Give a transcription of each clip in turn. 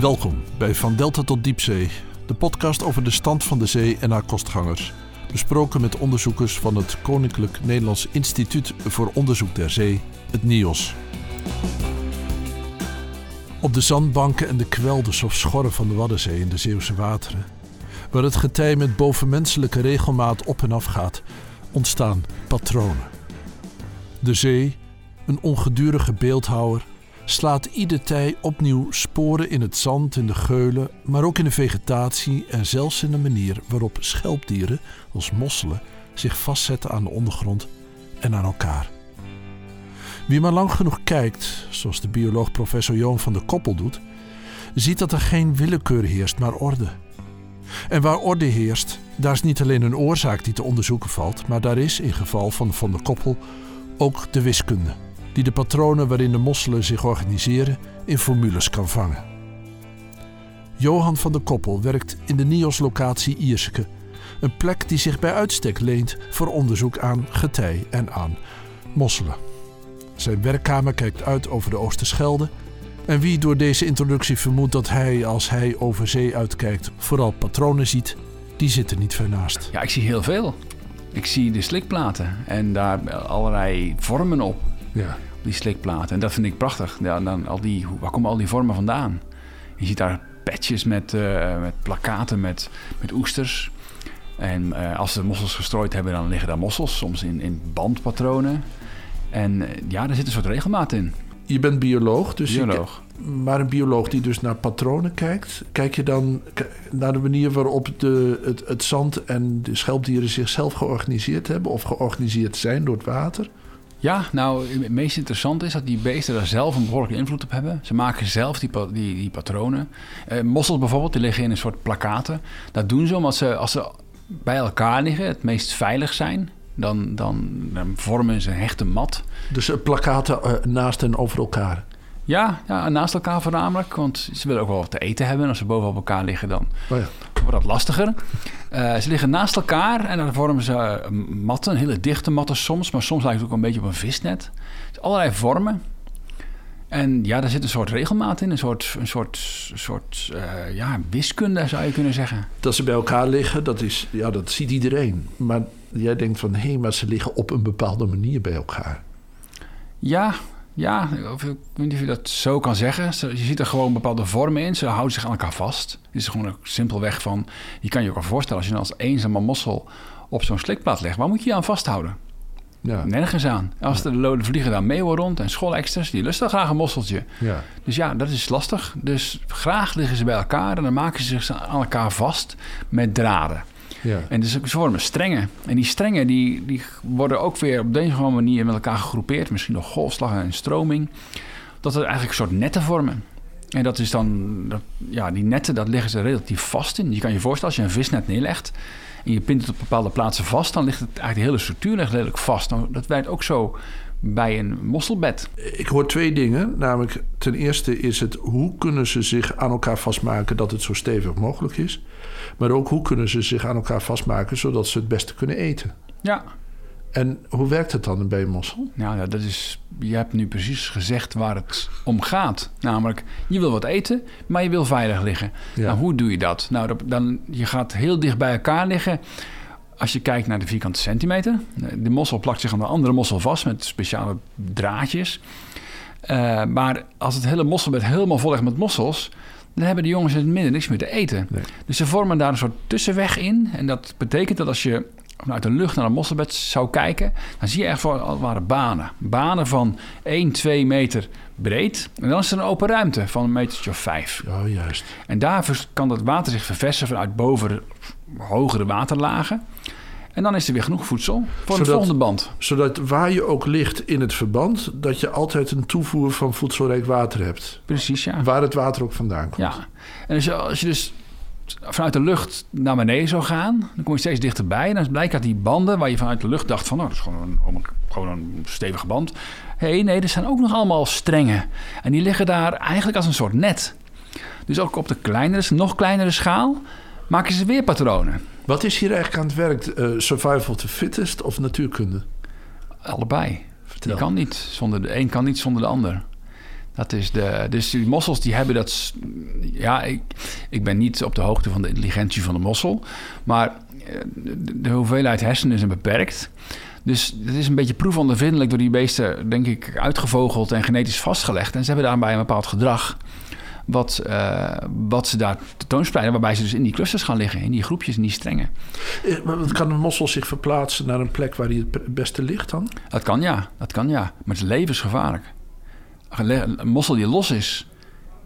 Welkom bij Van Delta tot Diepzee, de podcast over de stand van de zee en haar kostgangers. Besproken met onderzoekers van het Koninklijk Nederlands Instituut voor Onderzoek der Zee, het NIOS. Op de zandbanken en de kwelders of schorren van de Waddenzee in de Zeeuwse wateren, waar het getij met bovenmenselijke regelmaat op en af gaat, ontstaan patronen. De zee, een ongedurige beeldhouwer, slaat ieder tij opnieuw sporen in het zand, in de geulen, maar ook in de vegetatie en zelfs in de manier waarop schelpdieren, als mosselen, zich vastzetten aan de ondergrond en aan elkaar. Wie maar lang genoeg kijkt, zoals de bioloog professor Johan van der Koppel doet, ziet dat er geen willekeur heerst, maar orde. En waar orde heerst, daar is niet alleen een oorzaak die te onderzoeken valt, maar daar is, in geval van Van der Koppel, ook de wiskunde die de patronen waarin de mosselen zich organiseren in formules kan vangen. Johan van der Koppel werkt in de NIOS-locatie Ierseke, een plek die zich bij uitstek leent voor onderzoek aan getij en aan mosselen. Zijn werkkamer kijkt uit over de Oosterschelde en wie door deze introductie vermoedt dat hij, als hij over zee uitkijkt, vooral patronen ziet, die zitten niet ver naast. Ja, ik zie heel veel. Ik zie de slikplaten en daar allerlei vormen op. Ja. Die slikplaten. En dat vind ik prachtig. Ja, dan al die, waar komen al die vormen vandaan? Je ziet daar patches met, uh, met plakaten met, met oesters. En uh, als ze mossels gestrooid hebben, dan liggen daar mossels. Soms in, in bandpatronen. En uh, ja, er zit een soort regelmaat in. Je bent bioloog, dus bioloog. Ik, maar een bioloog die dus naar patronen kijkt. Kijk je dan naar de manier waarop de, het, het zand en de schelpdieren zichzelf georganiseerd hebben of georganiseerd zijn door het water? Ja, nou, het meest interessante is dat die beesten daar zelf een behoorlijke invloed op hebben. Ze maken zelf die, die, patronen. Uh, mossels bijvoorbeeld, die liggen in een soort plakaten. Dat doen ze omdat ze, als ze bij elkaar liggen, het meest veilig zijn. Dan, dan, vormen ze een hechte mat. Dus plakaten uh, naast en over elkaar? Ja, ja, naast elkaar voornamelijk. Want ze willen ook wel wat te eten hebben. En als ze bovenop elkaar liggen, dan oh ja. wordt dat lastiger. Uh, ze liggen naast elkaar en dan vormen ze matten. Hele dichte matten soms. Maar soms lijkt het ook een beetje op een visnet. Dus allerlei vormen. En ja, daar zit een soort regelmaat in. Een soort, een soort, soort uh, ja, wiskunde zou je kunnen zeggen. Dat ze bij elkaar liggen, dat, is, ja, dat ziet iedereen. Maar jij denkt van, hé, hey, maar ze liggen op een bepaalde manier bij elkaar. Ja, ja, ik weet niet of je dat zo kan zeggen. Je ziet er gewoon bepaalde vormen in. Ze houden zich aan elkaar vast. Het is gewoon simpelweg van... Je kan je ook wel voorstellen, als je als eenzame mossel op zo'n slikplaat legt... waar moet je je aan vasthouden? Ja. Nergens aan. Als de, de vliegen daar meeuwen rond en schoolexters... die lusten graag een mosseltje. Ja. Dus ja, dat is lastig. Dus graag liggen ze bij elkaar... en dan maken ze zich aan elkaar vast met draden. Ja. En dus ze vormen strengen. En die strengen die, die worden ook weer op deze manier met elkaar gegroepeerd. Misschien nog golfslag en stroming. Dat er eigenlijk een soort netten vormen. En dat is dan, dat, ja, die netten, dat liggen ze relatief vast in. Je kan je voorstellen, als je een visnet neerlegt en je pint het op bepaalde plaatsen vast, dan ligt het eigenlijk de hele structuur ligt redelijk vast. Nou, dat werkt ook zo bij een mosselbed. Ik hoor twee dingen. Namelijk, ten eerste is het hoe kunnen ze zich aan elkaar vastmaken dat het zo stevig mogelijk is. Maar ook hoe kunnen ze zich aan elkaar vastmaken zodat ze het beste kunnen eten. Ja. En hoe werkt het dan bij een mossel? Nou, dat is, je hebt nu precies gezegd waar het om gaat. Namelijk, je wil wat eten, maar je wil veilig liggen. Ja. Nou, hoe doe je dat? Nou, dan, je gaat heel dicht bij elkaar liggen. Als je kijkt naar de vierkante centimeter. De mossel plakt zich aan de andere mossel vast met speciale draadjes. Uh, maar als het hele mosselbed helemaal vol ligt met mossels... dan hebben de jongens in het midden niks meer te eten. Nee. Dus ze vormen daar een soort tussenweg in. En dat betekent dat als je vanuit de lucht naar een mosselbed zou kijken... dan zie je echt voor al ware banen. Banen van 1, 2 meter breed. En dan is er een open ruimte van een metertje of vijf. Ja, juist. En daar kan het water zich verversen vanuit boven hogere waterlagen. En dan is er weer genoeg voedsel voor Zodat- de volgende band. Zodat waar je ook ligt in het verband, dat je altijd een toevoer van voedselrijk water hebt. Precies, ja. Waar het water ook vandaan komt. Ja. En als je, als je dus vanuit de lucht naar beneden zou gaan, dan kom je steeds dichterbij. En dan blijkt dat die banden waar je vanuit de lucht dacht van, nou, dat is gewoon een, gewoon een- gewoon een stevige band. Hé, hey, nee, er zijn ook nog allemaal strengen. En die liggen daar eigenlijk als een soort net. Dus ook op de kleinere, nog kleinere schaal maken ze weer patronen. Wat is hier eigenlijk aan het werk? Eh, survival of the fittest of natuurkunde? Allebei. Vertel. Die kan niet zonder de een kan niet zonder de ander. Dat is de, dus die mossels die hebben dat... Ja, ik, ik ben niet op de hoogte van de intelligentie van de mossel. Maar de, de hoeveelheid hersenen is beperkt. Dus het is een beetje proefondervindelijk door die beesten, denk ik, uitgevogeld en genetisch vastgelegd. En ze hebben daarbij een bepaald gedrag wat, uh, wat ze daar tentoonspreiden. Waarbij ze dus in die clusters gaan liggen, in die groepjes, in die strengen. Eh, maar kan een mossel zich verplaatsen naar een plek waar hij het beste ligt dan? Dat kan ja, dat kan ja. Maar het is levensgevaarlijk. Een mossel die los is,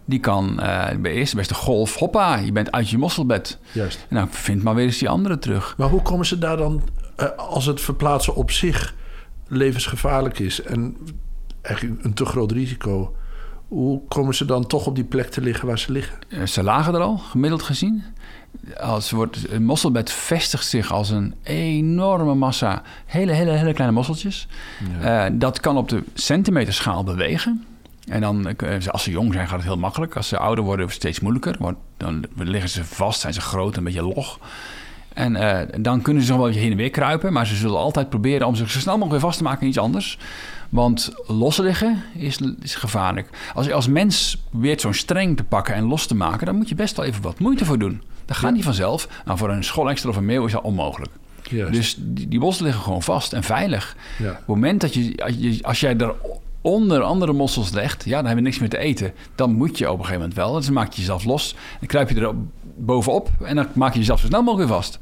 die kan uh, bij eerste beste golf, hoppa, je bent uit je mosselbed. Juist. En dan vindt maar weer eens die andere terug. Maar hoe komen ze daar dan, uh, als het verplaatsen op zich levensgevaarlijk is en eigenlijk een te groot risico, hoe komen ze dan toch op die plek te liggen waar ze liggen? Uh, ze lagen er al, gemiddeld gezien. Als wordt, een mosselbed vestigt zich als een enorme massa hele, hele, hele kleine mosseltjes. Ja. dat kan op de centimeterschaal bewegen. En dan, eh, als ze jong zijn, gaat het heel makkelijk. Als ze ouder worden, steeds moeilijker. Want dan liggen ze vast, zijn ze groot, een beetje log. En uh, dan kunnen ze nog wel een beetje heen en weer kruipen. Maar ze zullen altijd proberen om zich zo snel mogelijk weer vast te maken in iets anders. Want liggen is, is gevaarlijk. Als je als mens probeert zo'n streng te pakken en los te maken... dan moet je best wel even wat moeite voor doen. Dat gaat niet vanzelf. Nou, voor een schoolextra of een meeuw is dat onmogelijk. Juist. Dus die, die bossen liggen gewoon vast en veilig. Ja. Op het moment dat je, als, jij er onder andere mossels legt, ja, dan hebben we niks meer te eten. Dan moet je op een gegeven moment wel. Dus dan maak je jezelf los. Dan kruip je er bovenop en dan maak je jezelf zo snel mogelijk weer vast.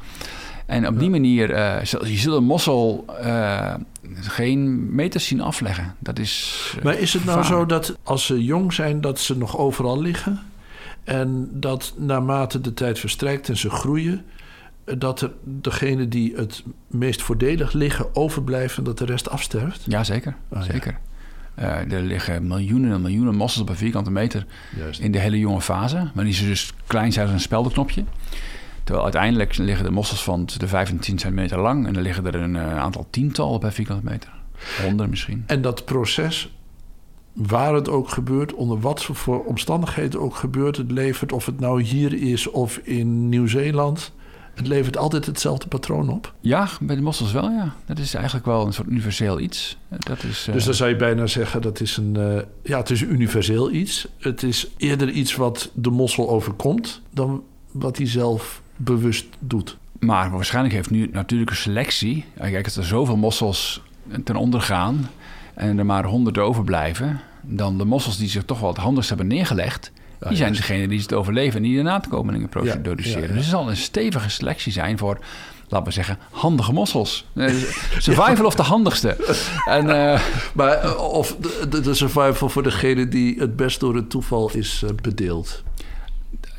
En op die manier, uh, je zult een mossel uh, geen meters zien afleggen. Dat is. Uh, maar is het nou zo dat als ze jong zijn, dat ze nog overal liggen? En dat naarmate de tijd verstrijkt en ze groeien, dat er degene die het meest voordelig liggen overblijven en dat de rest afsterft? Ja, zeker. Oh, zeker. Ja. Uh, er liggen miljoenen en miljoenen mossels per vierkante meter Juist. in de hele jonge fase. Maar die zijn dus klein zijn als een speldenknopje. Terwijl uiteindelijk liggen de mossels van de 15 centimeter lang... en er liggen er een uh, aantal tientallen per vierkante meter. Honderd misschien. En dat proces, waar het ook gebeurt... onder wat voor omstandigheden ook gebeurt... het levert, of het nou hier is of in Nieuw-Zeeland... Het levert altijd hetzelfde patroon op? Ja, bij de mossels wel, ja. Dat is eigenlijk wel een soort universeel iets. Dat is, uh... Dus dan zou je bijna zeggen dat is een... Uh, ja, het is een universeel iets. Het is eerder iets wat de mossel overkomt... dan wat hij zelf bewust doet. Maar waarschijnlijk heeft nu natuurlijke selectie... Kijk, als er zoveel mossels ten onder gaan... en er maar honderd overblijven... dan de mossels die zich toch wel het handigst hebben neergelegd die zijn degene die het overleven en die de nakomelingen produceren. Dus er zal een stevige selectie zijn voor, laten we zeggen, handige mossels. Eh, survival of de handigste. En, uh, maar eh, of de, de, survival voor degene die het best door het toeval is bedeeld.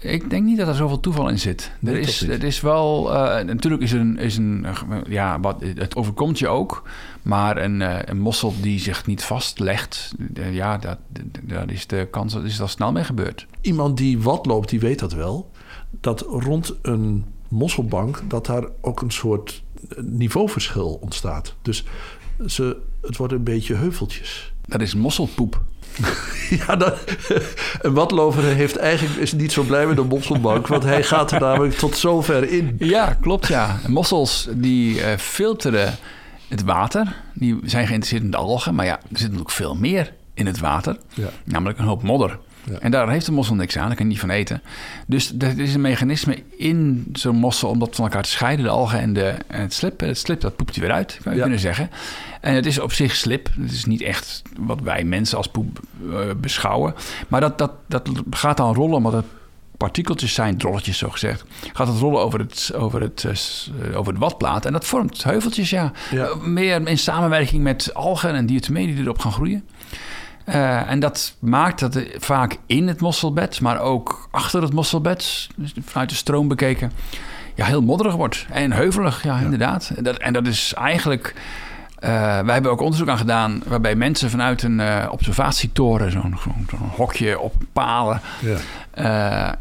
Ik denk niet dat er zoveel toeval in zit. er, is, er is wel. Uh, natuurlijk is een, is een. Ja, wat, het overkomt je ook. Maar een, uh, een mossel die zich niet vastlegt. Uh, ja, dat, dat is de kans dat is dat snel mee gebeurd. Iemand die wat loopt, die weet dat wel. Dat rond een mosselbank. dat daar ook een soort niveauverschil ontstaat. Dus ze, het worden een beetje heuveltjes. Dat is mosselpoep. ja, dat, een watlover heeft eigenlijk, is niet zo blij met de mosselbank... want hij gaat er namelijk tot zover in. Ja, klopt ja. Mossels die uh, filteren het water. Die zijn geïnteresseerd in de algen. Maar ja, er zit natuurlijk veel meer in het water. Ja. Namelijk een hoop modder. Ja. En daar heeft de mossel niks aan, daar kan je niet van eten. Dus er is een mechanisme in zo'n mossel om dat van elkaar te scheiden, de algen en, de, en het slip. Het slip, dat poept hij weer uit, zou je kunnen zeggen. En het is op zich slip. Het is niet echt wat wij mensen als poep uh, beschouwen. Maar dat, dat, dat gaat dan rollen omdat het partikeltjes zijn, drolletjes zo gezegd, gaat het rollen over het, over het, uh, over het watplaat. En dat vormt heuveltjes, ja. ja. Meer in samenwerking met algen en diatomeen die erop gaan groeien. Uh, en dat maakt dat vaak in het mosselbed, maar ook achter het mosselbed, dus vanuit de stroom bekeken, ja, heel modderig wordt. En heuvelig, ja, ja. inderdaad. En dat, en dat is eigenlijk. Uh, wij hebben ook onderzoek aan gedaan waarbij mensen vanuit een uh, observatietoren, zo'n zo hokje op palen, ja.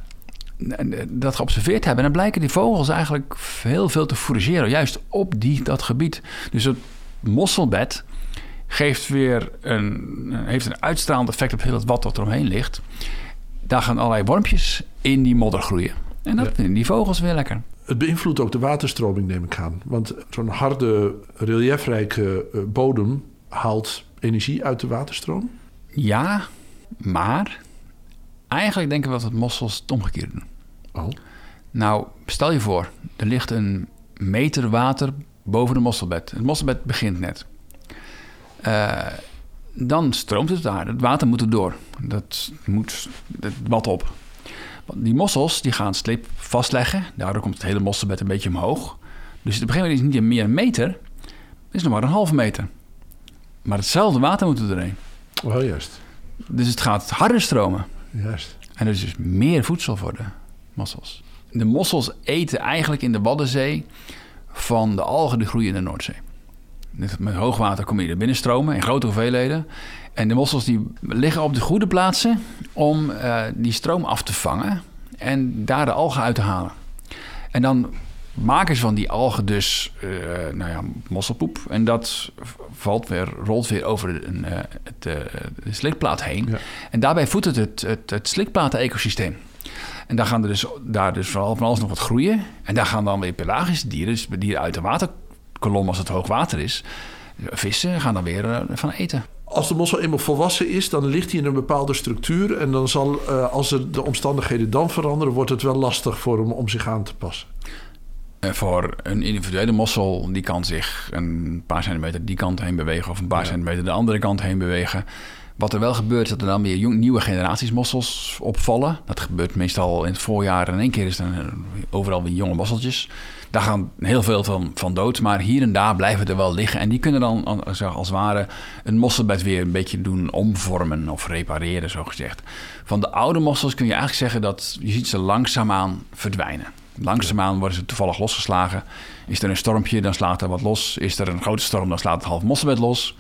dat geobserveerd hebben. En dan blijken die vogels eigenlijk heel veel te fourageren, juist op die, dat gebied. Dus het mosselbed geeft weer een, heeft een uitstralend effect op heel het wat dat eromheen ligt. Daar gaan allerlei wormpjes in die modder groeien. En dat ja. vinden die vogels weer lekker. Het beïnvloedt ook de waterstroming, neem ik aan. Want zo'n harde, reliefrijke eh, bodem haalt energie uit de waterstroom. Ja, Maar eigenlijk denken we dat het mossels het omgekeerde doen. Oh. Nou, stel je voor, er ligt een meter water boven het mosselbed. Het mosselbed begint net. Eh, dan stroomt het daar. Het water moet er door. Dat moet het wat op. Want Die mossels die gaan sleep vastleggen. Daardoor komt het hele mosselbed een beetje omhoog. Dus op een gegeven moment is het niet meer een meter. Het is nog maar een halve meter. Maar hetzelfde water moet er doorheen. Oh, juist. Dus het gaat harder stromen. Juist. En er is dus meer voedsel voor de mossels. De mossels eten eigenlijk in de Waddenzee van de algen die groeien in de Noordzee. Met hoogwater kom je er binnen stromen in grote hoeveelheden. En de mossels die liggen op de goede plaatsen om eh, die stroom af te vangen en daar de algen uit te halen. En dan maken ze van die algen dus eh, nou ja, mosselpoep. En dat valt weer, rolt weer over een, eh, het, de slikplaat heen. Ja. En daarbij voedt het het, het, het slikplaten-ecosysteem. En daar gaan er dus, daar dus vooral van alles nog wat groeien. En daar gaan dan weer pelagische dieren, dus dieren uit de waterkolom als het hoog water is, vissen, gaan dan weer eh, van eten. Als de mossel eenmaal volwassen is, dan ligt hij in een bepaalde structuur. En dan zal, eh, als er de omstandigheden dan veranderen, wordt het wel lastig voor hem om zich aan te passen. En voor een individuele mossel, die kan zich een paar centimeter die kant heen bewegen... of een paar Ja. centimeter de andere kant heen bewegen. Wat er wel gebeurt, is dat er dan weer nieuwe generaties mossels opvallen. Dat gebeurt meestal in het voorjaar. En in één keer is er overal weer jonge mosseltjes. Daar gaan heel veel van, van dood. Maar hier en daar blijven er wel liggen. En die kunnen dan als het ware een mosselbed weer een beetje doen omvormen of repareren, zo gezegd. Van de oude mossels kun je eigenlijk zeggen dat je ziet ze langzaamaan verdwijnen. Langzaamaan worden ze toevallig losgeslagen. Is er een stormpje, dan slaat er wat los. Is er een grote storm, dan slaat het half mosselbed los.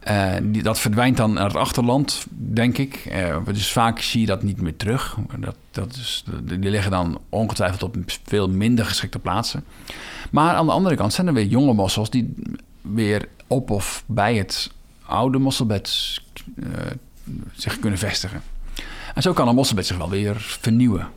Eh, die, dat verdwijnt dan naar het achterland, denk ik. Eh, dus vaak zie je dat niet meer terug. Dat, dat is, die liggen dan ongetwijfeld op veel minder geschikte plaatsen. Maar aan de andere kant zijn er weer jonge mossels die weer op of bij het oude mosselbed eh, zich kunnen vestigen. En zo kan een mosselbed zich wel weer vernieuwen.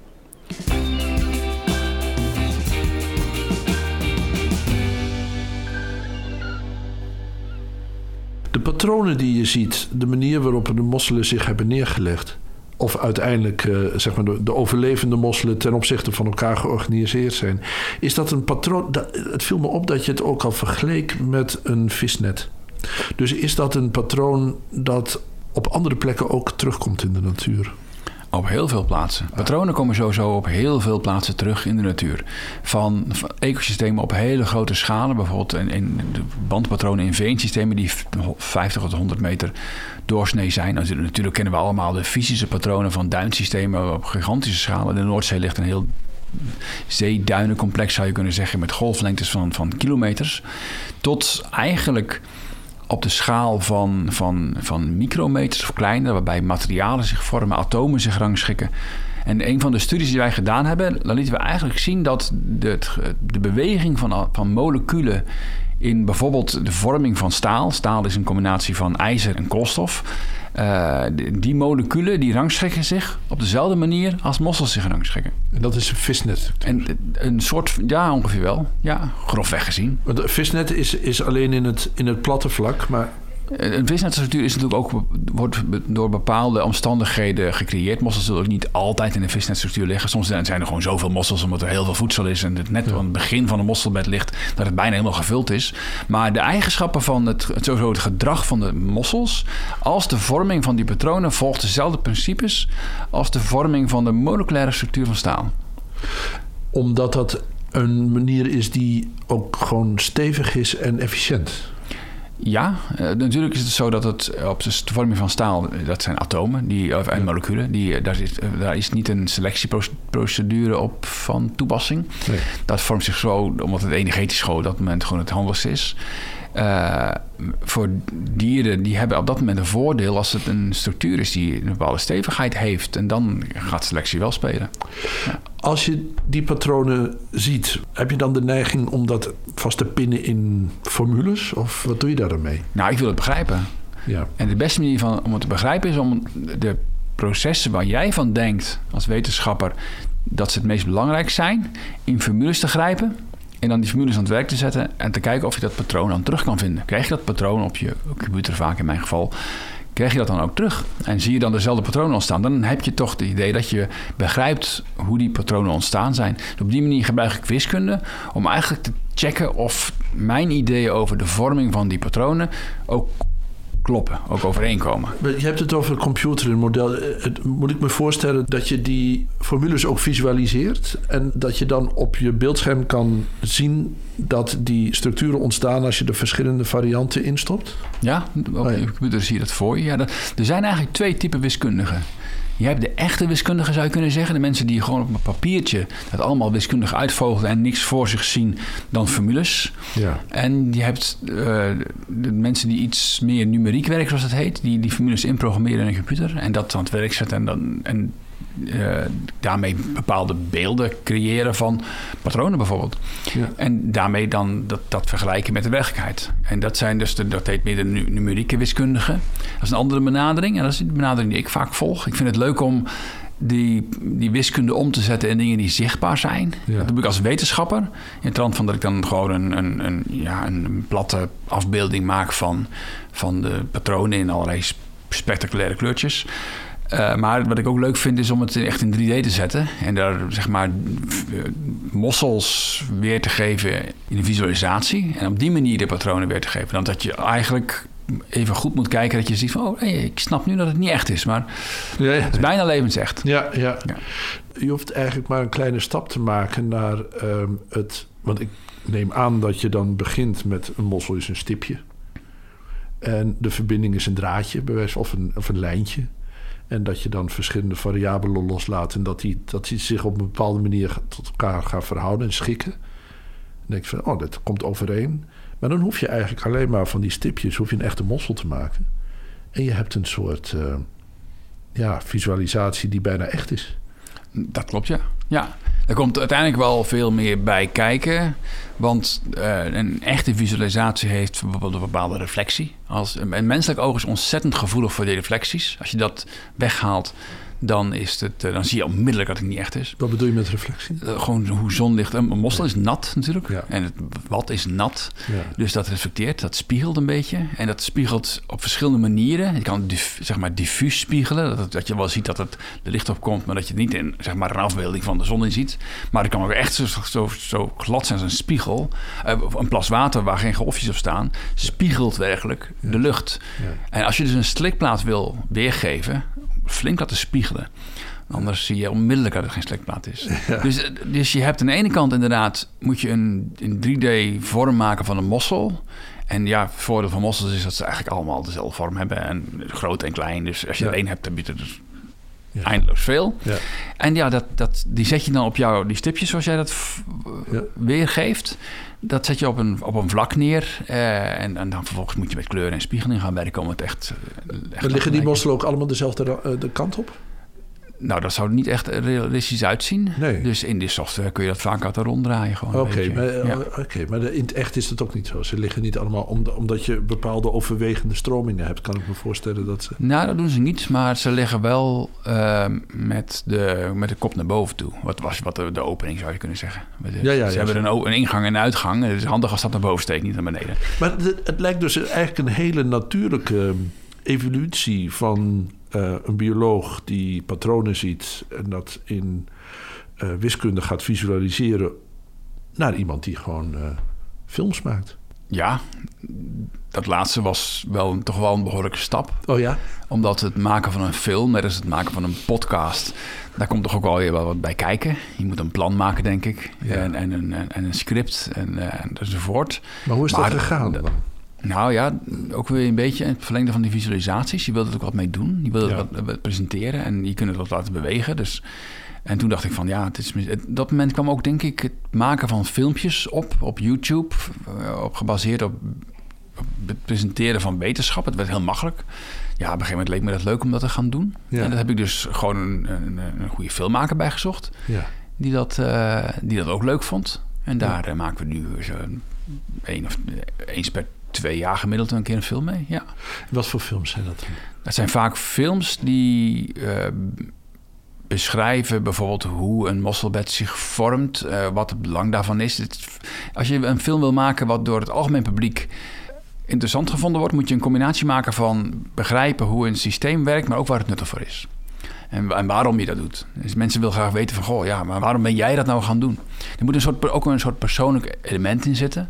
De patronen die je ziet, de manier waarop de mosselen zich hebben neergelegd. Of uiteindelijk eh, zeg maar de, de overlevende mosselen ten opzichte van elkaar georganiseerd zijn. Is dat een patroon? dat- Het viel me op dat je het ook al vergeleek met een visnet. Dus is dat een patroon dat op andere plekken ook terugkomt in de natuur? Op heel veel plaatsen. Patronen komen sowieso op heel veel plaatsen terug in de natuur. Van, van ecosystemen op hele grote schalen. Bijvoorbeeld in, in de bandpatronen in veensystemen die 50 tot 100 meter doorsnee zijn. Nou, natuurlijk kennen we allemaal de fysische patronen van duinsystemen op gigantische schalen. De Noordzee ligt een heel zeeduinencomplex, zou je kunnen zeggen, met golflengtes van, van kilometers. Tot eigenlijk op de schaal van, van, van micrometers of kleiner, waarbij materialen zich vormen, atomen zich rangschikken. En een van de studies die wij gedaan hebben, dan lieten we eigenlijk zien dat de, de beweging van, van moleculen in bijvoorbeeld de vorming van staal, staal is een combinatie van ijzer en koolstof, eh, die- die moleculen die rangschikken zich op dezelfde manier als mossels zich rangschikken. En dat is een visnet. En een soort, ja ongeveer wel, ja, grofweg gezien. Want een visnet is, is alleen in het, in het platte vlak, maar visnetstructuur is natuurlijk ook, wordt door bepaalde omstandigheden gecreëerd. Mossels zullen ook niet altijd in een visnetstructuur liggen. Soms zijn er gewoon zoveel mossels omdat er heel veel voedsel is. En het net aan het begin van een mosselbed ligt dat het bijna helemaal gevuld is. Maar de eigenschappen van het, het, sowieso het gedrag van de mossels, als de vorming van die patronen, volgt dezelfde principes als de vorming van de moleculaire structuur van staal. omdat dat een manier is die ook gewoon stevig is en efficiënt. Ja, eh, natuurlijk is het zo dat het eh, op de vorming van staal, eh, dat zijn atomen die, of, en moleculen, die, daar, is, daar is niet een selectieprocedure op van toepassing. Nee. Dat vormt zich zo, omdat het energetisch gewoon op dat moment gewoon het handigste is. Eh, voor dieren die hebben op dat moment een voordeel als het een structuur is die een bepaalde stevigheid heeft. En dan gaat selectie wel spelen. Als je die patronen ziet, heb je dan de neiging om dat vast te pinnen in formules? Of wat doe je daar dan mee? Nou, ik wil het begrijpen. Ja. En de beste manier van, om het te begrijpen is om de processen waar jij van denkt als wetenschapper dat ze het meest belangrijk zijn, in formules te grijpen en dan die formules aan het werk te zetten en te kijken of je dat patroon dan terug kan vinden. Krijg je dat patroon op je computer vaak in mijn geval, krijg je dat dan ook terug. En zie je dan dezelfde patronen ontstaan, dan heb je toch het idee dat je begrijpt hoe die patronen ontstaan zijn. Dus op die manier gebruik ik wiskunde om eigenlijk te checken of mijn ideeën over de vorming van die patronen ook kloppen, ook overeenkomen. Je hebt het over computer en model. Het, moet ik me voorstellen dat je die formules ook visualiseert en dat je dan op je beeldscherm kan zien dat die structuren ontstaan als je de verschillende varianten instopt? Ja, op oh je computer zie je dat voor je. Ja, er zijn eigenlijk twee typen wiskundigen. Je hebt de echte wiskundigen, zou je kunnen zeggen. De mensen die gewoon op een papiertje het allemaal wiskundig uitvogelen en niks voor zich zien dan formules. Ja. En je hebt uh, de mensen die iets meer numeriek werken, zoals het heet. Die die formules inprogrammeren in een computer en dat aan het werk zetten. En, dan, en uh, daarmee bepaalde beelden creëren van patronen bijvoorbeeld. Ja. En daarmee dan dat, dat vergelijken met de werkelijkheid. En dat zijn dus de, dat heet meer de numerieke wiskundigen. Dat is een andere benadering. En dat is de benadering die ik vaak volg. Ik vind het leuk om die, die wiskunde om te zetten in dingen die zichtbaar zijn. Dat doe ik als wetenschapper. In het trant van dat ik dan gewoon een, een, een, ja, een platte afbeelding maak van, van de patronen in allerlei spectaculaire kleurtjes. Uh, maar wat ik ook leuk vind is om het echt in 3D te zetten. En daar zeg maar mossels weer te geven in een visualisatie. En op die manier de patronen weer te geven. Dan dat je eigenlijk even goed moet kijken dat je ziet van... oh, hey, ik snap nu dat het niet echt is. Maar het is bijna levensecht. Ja, ja, ja. Je hoeft eigenlijk maar een kleine stap te maken naar uh, het... Want ik neem aan dat je dan begint met een mossel is een stipje. En de verbinding is een draadje, of een, of een lijntje. En dat je dan verschillende variabelen loslaat en dat die, dat die zich op een bepaalde manier tot elkaar gaan verhouden en schikken. Dan denk je van, oh, dat komt overeen. Maar dan hoef je eigenlijk alleen maar van die stipjes hoef je een echte mossel te maken. En je hebt een soort uh, ja, visualisatie die bijna echt is. Dat klopt, ja. Ja, er komt uiteindelijk wel veel meer bij kijken. Want uh, een echte visualisatie heeft bijvoorbeeld een bepaalde reflectie. Als, een menselijk oog is ontzettend gevoelig voor die reflecties. Als je dat weghaalt, dan, is het, eh, dan zie je onmiddellijk dat het niet echt is. Wat bedoel je met reflectie? Uh, gewoon hoe zonlicht... Een mossel is nat natuurlijk. En het wat is nat. Dus dat reflecteert, dat spiegelt een beetje. En dat spiegelt op verschillende manieren. Je kan zeg maar diffuus spiegelen. Dat, dat je wel ziet dat het er licht op komt... maar dat je het niet in zeg maar, een afbeelding van de zon in ziet. Maar het kan ook echt zo, zo, zo glad zijn als een spiegel. Uh, een plas water waar geen golfjes op staan... spiegelt werkelijk de lucht. En als je dus een slikplaat wil weergeven flink laten spiegelen. Anders zie je onmiddellijk dat het geen slikplaat is. Dus, dus je hebt aan de ene kant inderdaad... moet je een, een 3D-vorm maken van een mossel... En ja, het voordeel van mossels is dat ze eigenlijk allemaal dezelfde vorm hebben. En groot en klein. Dus als je er één hebt, dan je er dus eindeloos veel. Ja. En ja, dat, dat, die zet je dan op jouw die stipjes zoals jij dat weergeeft. Dat zet je op een, op een vlak neer. Uh, en, en, dan vervolgens moet je met kleuren en spiegeling gaan werken om het echt... echt liggen die mosselen ook allemaal dezelfde uh, de kant op? Nou, dat zou er niet echt realistisch uitzien. Nee. Dus in die software kun je dat vaak uit ronddraaien. Oké, maar, ja. maar in het echt is dat ook niet zo. Ze liggen niet allemaal omdat je bepaalde overwegende stromingen hebt. Kan ik me voorstellen dat ze. Nou, dat doen ze niet, maar ze liggen wel uh, met, de, met de kop naar boven toe. Wat was wat de, de opening zou je kunnen zeggen. ja, ja, ze hebben een, een, ingang en een uitgang. Het is handig als dat naar boven steekt, niet naar beneden. Maar het, het lijkt dus eigenlijk een hele natuurlijke evolutie van uh, een bioloog die patronen ziet en dat in uh, wiskunde gaat visualiseren naar iemand die gewoon uh, films maakt. Ja, dat laatste was wel toch wel een behoorlijke stap. Oh ja? Omdat het maken van een film, net als het maken van een podcast, daar komt toch ook wel weer wat bij kijken. Je moet een plan maken, denk ik. Ja. En, en, een, en een script en, enzovoort. Maar hoe is dat gegaan dan? Nou ja, ook weer een beetje het verlengde van die visualisaties. Je wilde er ook wat mee doen. Je wilde ja. wat, presenteren en je kunt het wat laten bewegen. Dus, en toen dacht ik van ja, het is, dat moment kwam ook denk ik het maken van filmpjes op, op YouTube. Eh, op, gebaseerd op, het presenteren van wetenschap. Het werd heel makkelijk. Ja, op een gegeven moment leek me dat leuk om dat te gaan doen. Ja. En dat heb ik dus gewoon een, een, een goede filmmaker bijgezocht. Ja. Die, dat, uh, die dat ook leuk vond. En daar uh, maken we nu zo'n één of eens per twee jaar gemiddeld een keer een film mee. Ja. Wat voor films zijn dat? Dat zijn vaak films die uh, beschrijven bijvoorbeeld hoe een mosselbed zich vormt, uh, wat het belang daarvan is. als je een film wil maken wat door het algemeen publiek interessant gevonden wordt, moet je een combinatie maken van begrijpen hoe een systeem werkt, maar ook waar het nuttig voor is. En, en waarom je dat doet. Dus mensen willen graag weten van, goh, ja, maar waarom ben jij dat nou gaan doen? Er moet een soort, ook een soort persoonlijk element in zitten.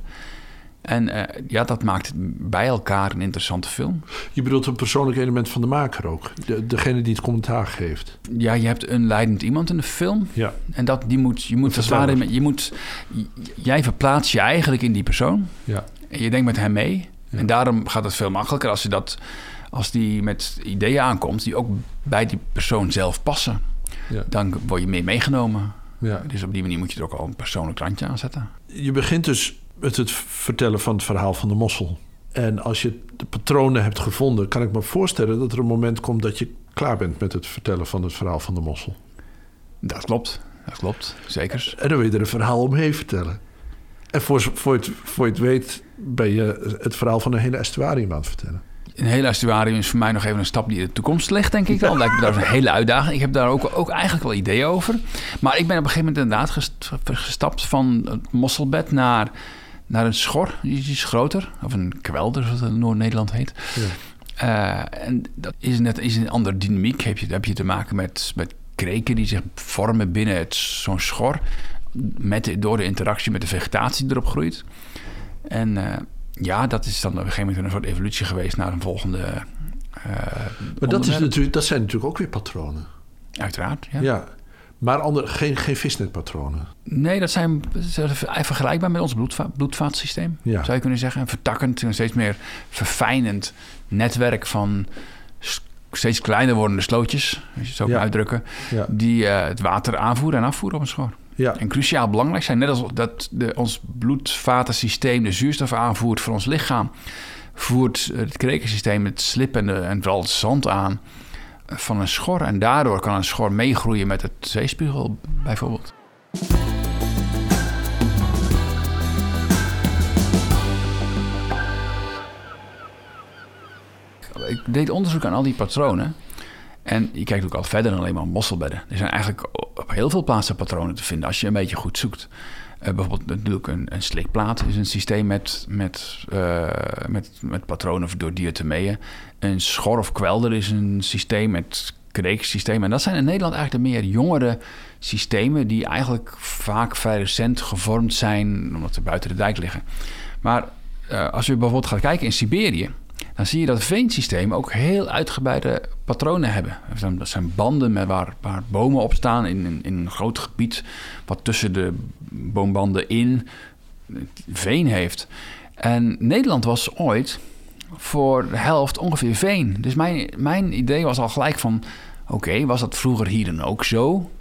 En eh, ja, dat maakt bij elkaar een interessante film. Je bedoelt een persoonlijk element van de maker ook? De, degene die het commentaar geeft? Ja, je hebt een leidend iemand in de film. Ja. En dat, die moet, je moet, je moet, jij verplaatst je eigenlijk in die persoon. Ja. En je denkt met hem mee. En daarom gaat het veel makkelijker als je dat, als die met ideeën aankomt die ook bij die persoon zelf passen. Ja. Dan word je meer meegenomen. Ja. Dus op die manier moet je er ook al een persoonlijk randje aan zetten. Je begint dus met het vertellen van het verhaal van de mossel. En als je de patronen hebt gevonden, kan ik me voorstellen dat er een moment komt dat je klaar bent met het vertellen van het verhaal van de mossel. Dat klopt, dat klopt, zeker. En dan wil je er een verhaal omheen vertellen. En voor, voor, het, voor je het weet ben je het verhaal van een hele estuarium aan het vertellen. Een hele estuarium is voor mij nog even een stap die in de toekomst ligt, denk ik dan. Lijkt me dat een hele uitdaging. Ik heb daar ook, ook eigenlijk wel ideeën over. Maar ik ben op een gegeven moment inderdaad gestapt van het mosselbed naar, naar een schor. Die is groter. Of een kwelder, zoals het in Noord-Nederland heet. Ja. Uh, en dat is net is een andere dynamiek. Heb je, heb je te maken met, met kreken die zich vormen binnen zo'n schor. Met, door de interactie met de vegetatie die erop groeit. En uh, ja, dat is dan op een gegeven moment een soort evolutie geweest naar een volgende. Uh, maar dat, is natuurlijk, dat zijn natuurlijk ook weer patronen. Uiteraard, ja. ja. Maar ander, geen, geen visnetpatronen. Nee, dat zijn vergelijkbaar met ons bloedva bloedvaatsysteem. Ja. Zou je kunnen zeggen. Een vertakkend, een steeds meer verfijnend netwerk van steeds kleiner wordende slootjes, als je het zo kan Ja. uitdrukken, Ja. die uh, het water aanvoeren en afvoeren op een schor. Ja. En cruciaal belangrijk zijn, net als dat de, ons bloedvatensysteem de zuurstof aanvoert voor ons lichaam, voert het krekensysteem het slip en, de, en vooral het zand aan van een schor. En daardoor kan een schor meegroeien met het zeespiegel, bijvoorbeeld. Ik deed onderzoek aan al die patronen. En je kijkt ook al verder dan alleen maar mosselbedden. Er zijn eigenlijk op heel veel plaatsen patronen te vinden als je een beetje goed zoekt. Uh, bijvoorbeeld natuurlijk een, een slikplaat is een systeem met, met, uh, met, met patronen door diatomeeën. Een schor of kwelder is een systeem met kreeksystemen. En dat zijn in Nederland eigenlijk de meer jongere systemen... die eigenlijk vaak vrij recent gevormd zijn omdat ze buiten de dijk liggen. Maar uh, als je bijvoorbeeld gaat kijken in Siberië dan zie je dat veensystemen ook heel uitgebreide patronen hebben. Dat zijn banden met waar, waar bomen op staan in, in, in, een groot gebied... wat tussen de boombanden in veen heeft. En Nederland was ooit voor de helft ongeveer veen. Dus mijn, mijn idee was al gelijk van... oké, okay, was dat vroeger hier dan ook zo?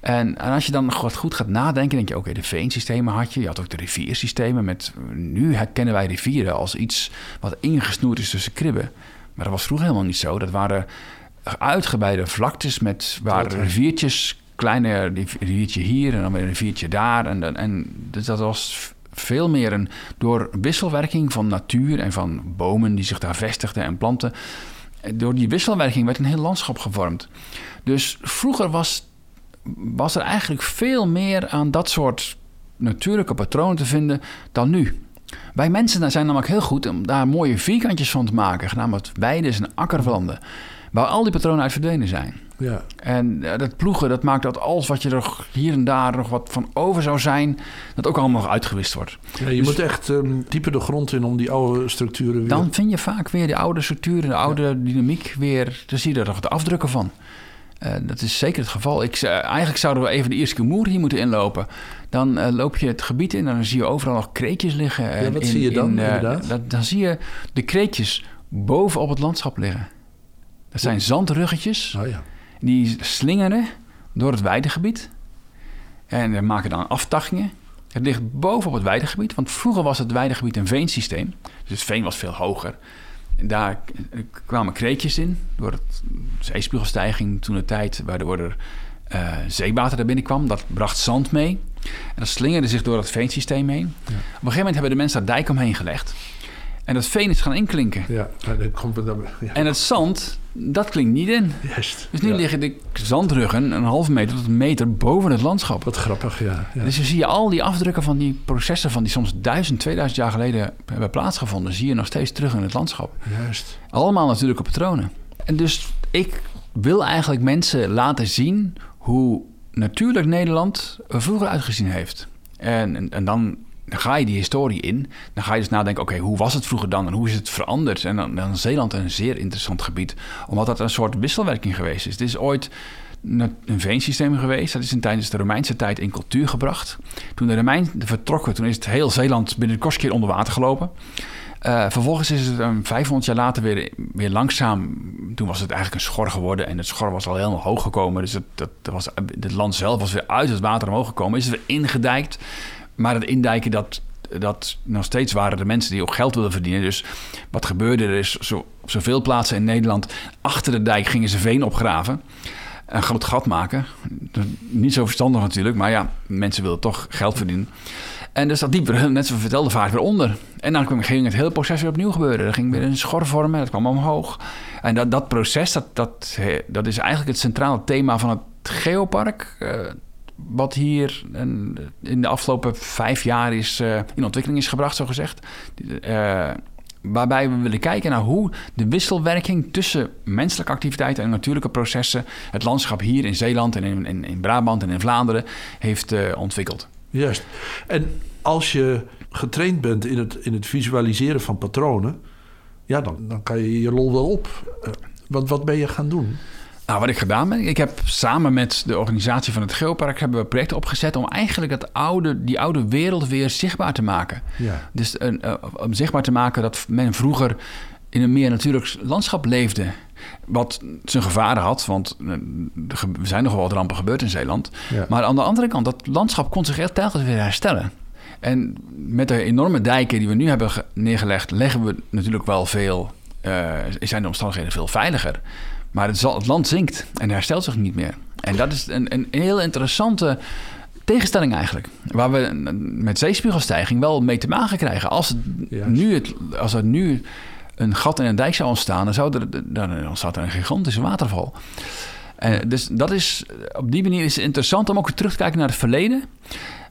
En, en, als je dan wat goed gaat nadenken, denk je: oké, okay, de veensystemen had je. Je had ook de riviersystemen. Met, nu herkennen wij rivieren als iets wat ingesnoerd is tussen kribben. Maar dat was vroeger helemaal niet zo. Dat waren uitgebreide vlaktes met waar riviertjes, kleine riviertje hier en dan weer een riviertje daar. En, en dus dat was veel meer een door wisselwerking van natuur en van bomen die zich daar vestigden en planten. Door die wisselwerking werd een heel landschap gevormd. Dus vroeger was was er eigenlijk veel meer aan dat soort natuurlijke patronen te vinden dan nu. Wij mensen zijn namelijk heel goed om daar mooie vierkantjes van te maken, genaamd weiden en akkerlanden, waar al die patronen uit verdwenen zijn. Ja. En dat ploegen, dat maakt dat alles wat je er hier en daar nog wat van over zou zijn, dat ook allemaal nog uitgewist wordt. Ja, je dus, moet echt um, dieper de grond in om die oude structuren weer... Dan vind je vaak weer die oude structuren, de oude ja. dynamiek weer, dan zie je er nog de afdrukken van. Uh, dat is zeker het geval. Ik, uh, eigenlijk zouden we even de eerste Moer hier moeten inlopen. Dan uh, loop je het gebied in en dan zie je overal nog kreetjes liggen. Ja, wat in, zie je dan in, inderdaad? Dat, dan zie je de kreetjes boven op het landschap liggen. Dat zijn zandruggetjes. Oh, ja. Die slingeren door het weidegebied. En maken dan aftakkingen. Het ligt boven op het weidegebied. Want vroeger was het weidegebied een veensysteem. Dus het veen was veel hoger. En daar kwamen kreetjes in door het zeespiegelstijging toen de tijd, waardoor er uh, zeewater naar binnen kwam. Dat bracht zand mee. En dat slingerde zich door het veensysteem heen. Ja. Op een gegeven moment hebben de mensen daar dijk omheen gelegd. En dat veen is gaan inklinken. Ja, maar dat komt er dan... Ja, En het zand, dat klinkt niet in. juist. Dus nu Ja. liggen de zandruggen een halve meter tot een meter boven het landschap. Wat grappig, ja. ja. Dus dan zie je al die afdrukken van die processen van die soms 1000, 2000 jaar geleden hebben plaatsgevonden, zie je nog steeds terug in het landschap. Juist. Allemaal natuurlijke patronen. En dus ik wil eigenlijk mensen laten zien hoe natuurlijk Nederland er vroeger uitgezien heeft. En, en, en dan, dan ga je die historie in. Dan ga je dus nadenken, oké, hoe was het vroeger dan en hoe is het veranderd? En dan, dan is Zeeland een zeer interessant gebied, omdat dat een soort wisselwerking geweest is. Het is ooit een veensysteem geweest. Dat is in tijdens de Romeinse tijd in cultuur gebracht. Toen de Romeinen vertrokken, toen is het heel Zeeland binnen de kortste keer onder water gelopen. Eh, vervolgens is het um, 500 jaar later weer, weer langzaam. Toen was het eigenlijk een schor geworden. En het schor was al helemaal hoog gekomen. Dus het, dat, dat was, het land zelf was weer uit het water omhoog gekomen. Is het weer ingedijkt. Maar het indijken, dat, dat nog steeds waren de mensen die ook geld wilden verdienen. Dus wat gebeurde er is, zo, zoveel plaatsen in Nederland... achter de dijk gingen ze veen opgraven. Een groot gat maken. Niet zo verstandig natuurlijk. Maar ja, mensen wilden toch geld verdienen. En dus dat diep, net zoals vertelden, vaart weer onder. En dan kwam- ging het hele proces weer opnieuw gebeuren. Er ging weer een schor vormen, dat kwam omhoog. En dat, dat proces, dat, dat, dat is eigenlijk het centrale thema van het geopark. eh, wat hier in de afgelopen vijf jaar is, eh, in ontwikkeling is gebracht, zo gezegd. Eh, waarbij we willen kijken naar hoe de wisselwerking tussen menselijke activiteiten en natuurlijke processen het landschap hier in Zeeland en in, in, in Brabant en in Vlaanderen heeft eh, ontwikkeld. Juist. En als je getraind bent in het, in het visualiseren van patronen, ja, dan, dan kan je je lol wel op. Want wat ben je gaan doen? Nou, wat ik gedaan ben, ik heb samen met de organisatie van het Geopark hebben we projecten opgezet om eigenlijk dat oude, die oude wereld weer zichtbaar te maken. Ja. Dus een, eh, om zichtbaar te maken dat men vroeger in een meer natuurlijk landschap leefde. Wat zijn gevaren had, want eh, er zijn nogal wat rampen gebeurd in Zeeland. Ja. Maar aan de andere kant, dat landschap kon zich echt telkens weer herstellen. En met de enorme dijken die we nu hebben ge- neergelegd, leggen we natuurlijk wel veel, eh, zijn de omstandigheden veel veiliger. Maar het, zal, het land zinkt en herstelt zich niet meer. En dat is een, een, heel interessante tegenstelling eigenlijk. Waar we met zeespiegelstijging wel mee te maken krijgen. Als, het nu het, als er nu een gat in een dijk zou ontstaan, dan, zou er, dan ontstaat er een gigantische waterval. En dus dat is, op die manier is het interessant om ook terug te kijken naar het verleden.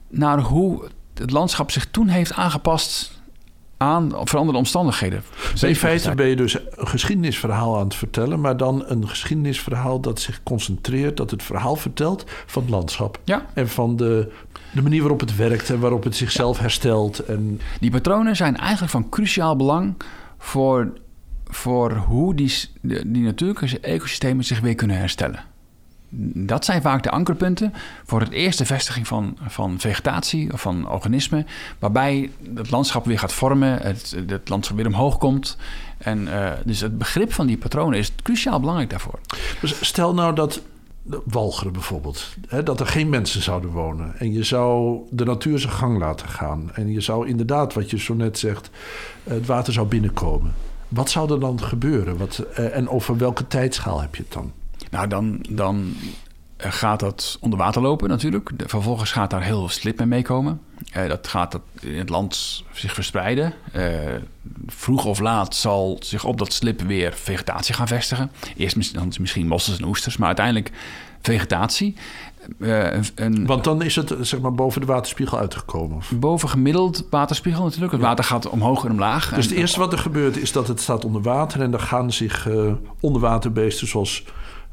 Naar hoe het landschap zich toen heeft aangepast aan veranderde omstandigheden. In feite ben je dus een geschiedenisverhaal aan het vertellen, maar dan een geschiedenisverhaal dat zich concentreert, dat het verhaal vertelt van het landschap. Ja, En van de, de manier waarop het werkt en waarop het zichzelf herstelt. En die patronen zijn eigenlijk van cruciaal belang voor, voor hoe die, die natuurlijke ecosystemen zich weer kunnen herstellen. Dat zijn vaak de ankerpunten voor het eerste vestiging van, van vegetatie of van organismen, waarbij het landschap weer gaat vormen, het, het landschap weer omhoog komt. En, eh, dus het begrip van die patronen is cruciaal belangrijk daarvoor. Dus stel nou dat de Walcheren bijvoorbeeld, hè, dat er geen mensen zouden wonen en je zou de natuur zijn gang laten gaan en je zou inderdaad, wat je zo net zegt, het water zou binnenkomen. Wat zou er dan gebeuren? Wat, eh, en over welke tijdschaal heb je het dan? Nou, dan, dan eh, gaat dat onder water lopen natuurlijk. Vervolgens gaat daar heel veel slip mee meekomen. Eh, dat gaat dat in het land zich verspreiden. Eh, vroeg of laat zal zich op dat slip weer vegetatie gaan vestigen. Eerst dan misschien mossels en oesters, maar uiteindelijk vegetatie. Een, Want dan is het zeg maar boven de waterspiegel uitgekomen. of? bovengemiddeld waterspiegel natuurlijk. Het water gaat omhoog en omlaag. Dus het eerste wat er gebeurt is dat het staat onder water en dan gaan zich onderwaterbeesten zoals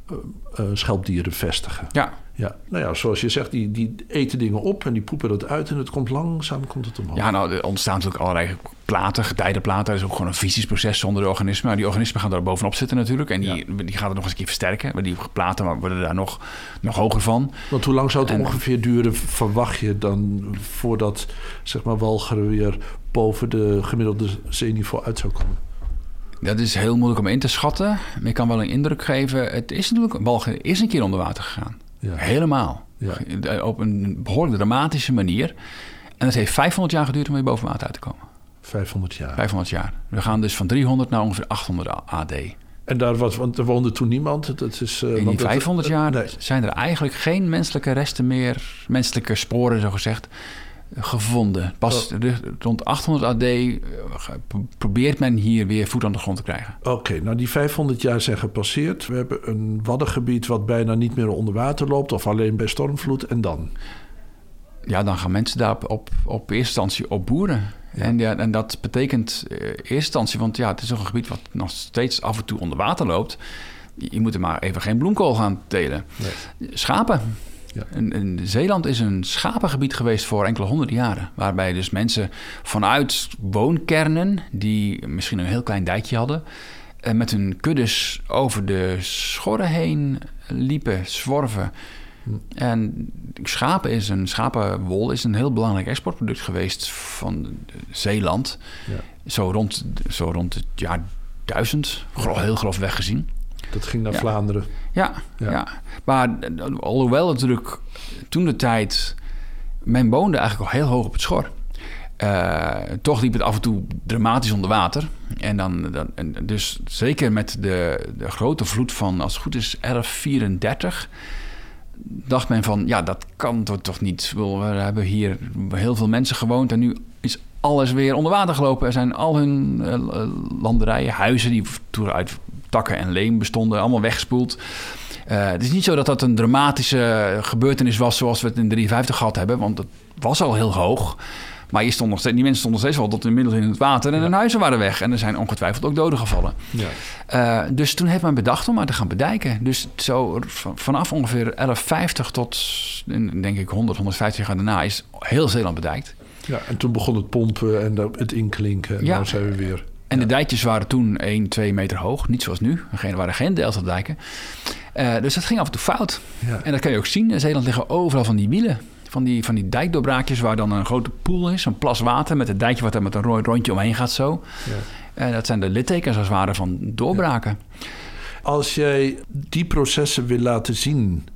eh, eh, schelpdieren vestigen. Ja, Ja, nou ja, zoals je zegt, die, die eten dingen op en die poepen dat uit en het komt langzaam komt het omhoog. Ja, nou, er ontstaan natuurlijk allerlei platen, getijdenplaten. Dat is ook gewoon een fysisch proces zonder de organismen. Maar die organismen gaan daar bovenop zitten natuurlijk. En die, die gaan het nog eens een keer versterken. Maar die platen worden daar nog, nog hoger van. Want hoe lang zou het En- ongeveer duren, verwacht je dan, voordat zeg maar Walcheren weer boven de gemiddelde zeeniveau uit zou komen? Dat is heel moeilijk om in te schatten. Maar ik kan wel een indruk geven. Het is natuurlijk, Walcheren is een keer onder water gegaan. Ja. Helemaal. Ja. Op een behoorlijk dramatische manier. En het heeft 500 jaar geduurd om weer boven water uit te komen. 500 jaar. 500 jaar. We gaan dus van 300 naar ongeveer 800 AD. En daar was, want er woonde toen niemand. Dat is, eh, In die want dat- 500 jaar Nee. zijn er eigenlijk geen menselijke resten meer, menselijke sporen zo gezegd, gevonden. Pas Oh. rond 800 AD eh, probeert men hier weer voet aan de grond te krijgen. Oké, nou die 500 jaar zijn gepasseerd. We hebben een waddengebied wat bijna niet meer onder water loopt... of alleen bij stormvloed. En dan? Ja, dan gaan mensen daar op, op, op eerste instantie op boeren. En, ja, en dat betekent eh, eerste instantie, want ja, het is een gebied wat nog steeds af en toe onder water loopt. Je je moet er maar even geen bloemkool gaan telen. Schapen. Ja. En, en Zeeland is een schapengebied geweest voor enkele honderden jaren. Waarbij dus mensen vanuit woonkernen, die misschien een heel klein dijkje hadden, en met hun kuddes over de schorren heen liepen, zworven. En schapen is een, schapenwol is een heel belangrijk exportproduct geweest van Zeeland. Ja. Zo, rond, zo rond het jaar 1000, gro- heel grofweg gezien. Dat ging naar Ja. Vlaanderen. Ja, Ja. ja. maar eh, alhoewel natuurlijk toen de tijd... Men woonde eigenlijk al heel hoog op het schor. Eh, toch liep het af en toe dramatisch onder water. En dan, dan, en dus zeker met de, de grote vloed van, als het goed is, 1134... dacht men van, ja, dat kan toch toch niet. We hebben hier heel veel mensen gewoond... en nu is alles weer onder water gelopen. Er zijn al hun eh, landerijen, huizen... die toen uit takken en leem bestonden, allemaal weggespoeld. Eh, het is niet zo dat dat een dramatische gebeurtenis was... zoals we het in 53 gehad hebben, want het was al heel hoog... Maar je stond nog steeds, die mensen stonden steeds wel tot inmiddels in het water en hun huizen waren weg. En er zijn ongetwijfeld ook doden gevallen. Ja. Eh, dus toen heeft men bedacht om maar te gaan bedijken. Dus zo vanaf ongeveer 1150 tot, denk ik, 100, 150 jaar daarna is heel Zeeland bedijkt. ja, en toen begon het pompen en dat- het inklinken. En Ja. nou zijn we weer. En de dijkjes waren toen 1, 2 meter hoog. Niet zoals nu. Er waren geen deltadijken. Eh dus dat ging af en toe fout. Ja. En dat kan je ook zien. In Zeeland liggen overal van die wielen. Van die, van die dijkdoorbraakjes waar dan een grote poel is. Een plas water met een dijkje wat er met een ro- rondje omheen gaat zo. Ja. En dat zijn de littekens als het ware van doorbraken. Als jij die processen wil laten zien...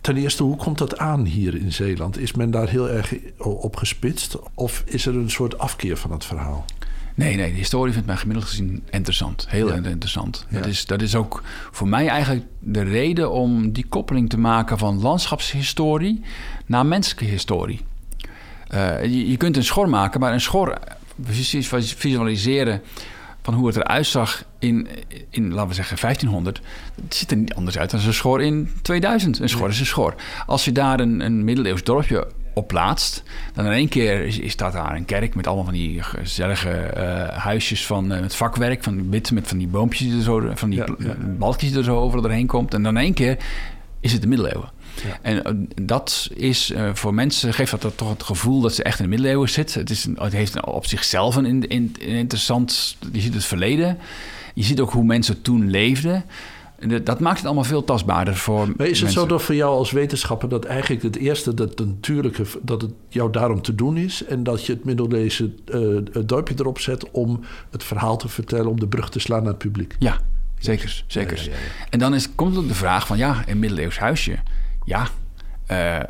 Ten eerste, hoe komt dat aan hier in Zeeland? Is men daar heel erg op gespitst? Of is er een soort afkeer van het verhaal? Nee, nee, de historie vindt mij gemiddeld gezien interessant. Heel Ja. interessant. Ja. Dat, is, dat is ook voor mij eigenlijk de reden om die koppeling te maken van landschapshistorie naar menselijke historie. Eh, je, je kunt een schor maken, maar een schor visualiseren van hoe het eruit zag in, in, laten we zeggen, 1500. Het ziet er niet anders uit dan een schor in 2000. Een schor is een schor. Als je daar een, een middeleeuws dorpje op plaatst, dan in één keer is, is staat daar een kerk met allemaal van die gezellige eh, huisjes van eh, met vakwerk, van wit met van die boompjes die er zo, van die Ja, pl- ja. balkjes er zo over doorheen komt. En dan in één keer is het de middeleeuwen. Ja. En eh, dat is eh, voor mensen geeft dat, dat toch het gevoel dat ze echt in de middeleeuwen zitten. Het, is een, het heeft een- op zichzelf een, in- in- een interessant. Je ziet het verleden. Je ziet ook hoe mensen toen leefden. En dat- maakt het allemaal veel tastbaarder voor Maar is het zo dat voor jou als wetenschapper dat eigenlijk het eerste, dat het natuurlijke, dat het jou daarom te doen is en dat je het middeleeuwse eh, het dorpje erop zet om het verhaal te vertellen, om de brug te slaan naar het publiek? Ja, zeker. zeker. Ja, ja, ja, ja. En dan is, komt ook de vraag van ja, een middeleeuws huisje. Ja, eh,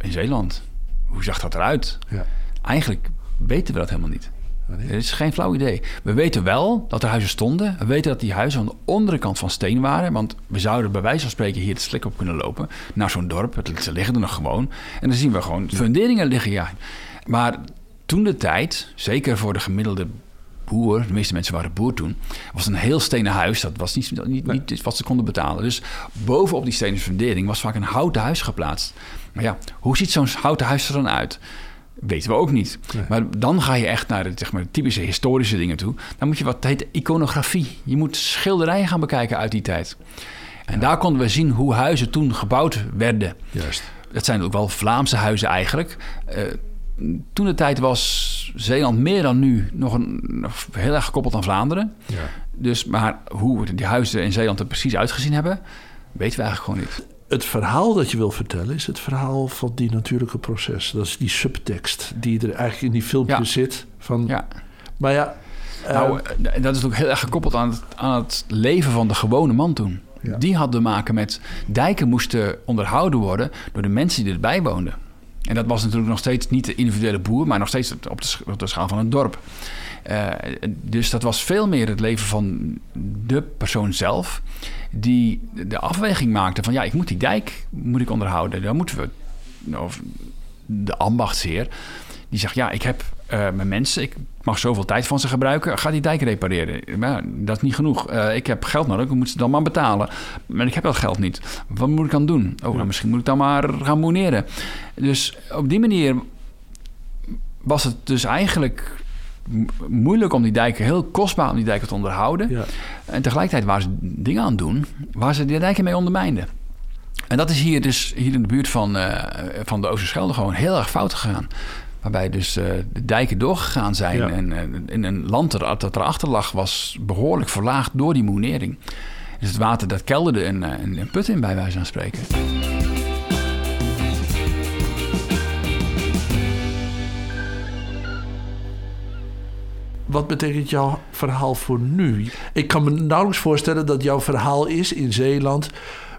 in Zeeland. Hoe zag dat eruit? Ja. Eigenlijk weten we dat helemaal niet. Het is geen flauw idee. We weten wel dat er huizen stonden. We weten dat die huizen aan de andere kant van steen waren. Want we zouden bij wijze van spreken hier de slik op kunnen lopen. Naar zo'n dorp. Het- Ze liggen er nog gewoon. En dan zien we gewoon funderingen liggen. Ja. Maar toen de tijd, zeker voor de gemiddelde boer... de meeste mensen waren boer toen... was het een heel stenen huis. Dat was niet, niet, niet wat ze konden betalen. Dus bovenop die stenen fundering was vaak een houten huis geplaatst. Maar ja, hoe ziet zo'n houten huis er dan uit? Weten we ook niet. Nee. Maar dan ga je echt naar de, zeg maar, de typische historische dingen toe. Dan moet je wat heet iconografie. Je moet schilderijen gaan bekijken uit die tijd. En daar konden we zien hoe huizen toen gebouwd werden. Juist. Dat zijn ook wel Vlaamse huizen eigenlijk. Eh, toen de tijd was Zeeland meer dan nu nog, een, nog heel erg gekoppeld aan Vlaanderen. Ja. Dus, maar hoe die huizen in Zeeland er precies uitgezien hebben, weten we eigenlijk gewoon niet. Het verhaal dat je wil vertellen is het verhaal van die natuurlijke proces. Dat is die subtekst die er eigenlijk in die filmpjes Ja. zit. Van, Ja. Maar ja, eh, Nou, en dat is ook heel erg gekoppeld aan het, aan het leven van de gewone man toen. Ja. Die had te maken met dijken moesten onderhouden worden door de mensen die erbij woonden. En dat was natuurlijk nog steeds niet de individuele boer, maar nog steeds op de, sch- op de schaal van een dorp. Eh, dus dat was veel meer het leven van de persoon zelf, die de afweging maakte van ja, ik moet die dijk moet ik onderhouden. Dan moeten we, of de ambachtsheer, Die zegt, ja, ik heb uh, mijn mensen, ik mag zoveel tijd van ze gebruiken. Ga die dijk repareren. Maar dat is niet genoeg. Uh, ik heb geld nodig, ik moet ze dan maar betalen. Maar ik heb dat geld niet. Wat moet ik dan doen? Oh, nou, misschien moet ik dan maar gaan moneren. Dus op die manier was het dus eigenlijk moeilijk om die dijken, heel kostbaar om die dijken te onderhouden. Ja. En tegelijkertijd waren ze dingen aan het doen waar ze die dijken mee ondermijnden. En dat is hier dus hier in de buurt van, uh, van de Oosterschelde gewoon heel erg fout gegaan. Waarbij dus uh, de dijken doorgegaan zijn. En uh, in een land dat, dat erachter lag, was behoorlijk verlaagd door die moenering. Dus het water dat kelderde een, een, een put in, bij wijze van spreken. Wat betekent jouw verhaal voor nu? Ik kan me nauwelijks voorstellen dat jouw verhaal is in Zeeland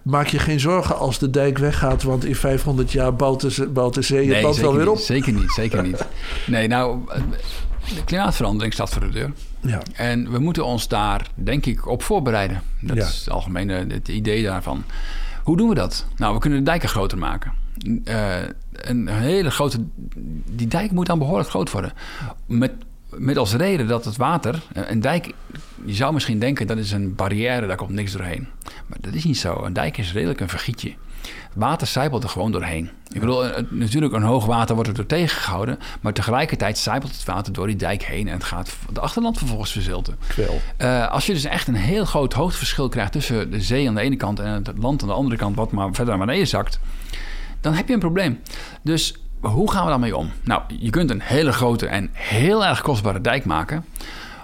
maak je geen zorgen als de dijk weggaat, want in 500 jaar bouwt de, bouwt de zee het land wel weer op. zeker niet, zeker niet. Nee, nou, de klimaatverandering staat voor de deur. Ja. En we moeten ons daar, denk ik, op voorbereiden. Dat is het algemene het idee daarvan. Hoe doen we dat? Nou, we kunnen de dijken groter maken. Uh, een hele grote. Die dijk moet dan behoorlijk groot worden. Met met als reden dat het water, een dijk, je zou misschien denken dat is een barrière, daar komt niks doorheen. Maar dat is niet zo. Een dijk is redelijk een vergietje. Water zijpelt er gewoon doorheen. Ik bedoel, natuurlijk een hoog water wordt er door tegengehouden, maar tegelijkertijd zijpelt het water door die dijk heen en het gaat de achterland vervolgens verzilten. Uh, als je dus echt een heel groot hoogteverschil krijgt tussen de zee aan de ene kant en het land aan de andere kant, wat maar verder naar beneden zakt, dan heb je een probleem. Dus hoe gaan we daarmee om? Nou, je kunt een hele grote en heel erg kostbare dijk maken.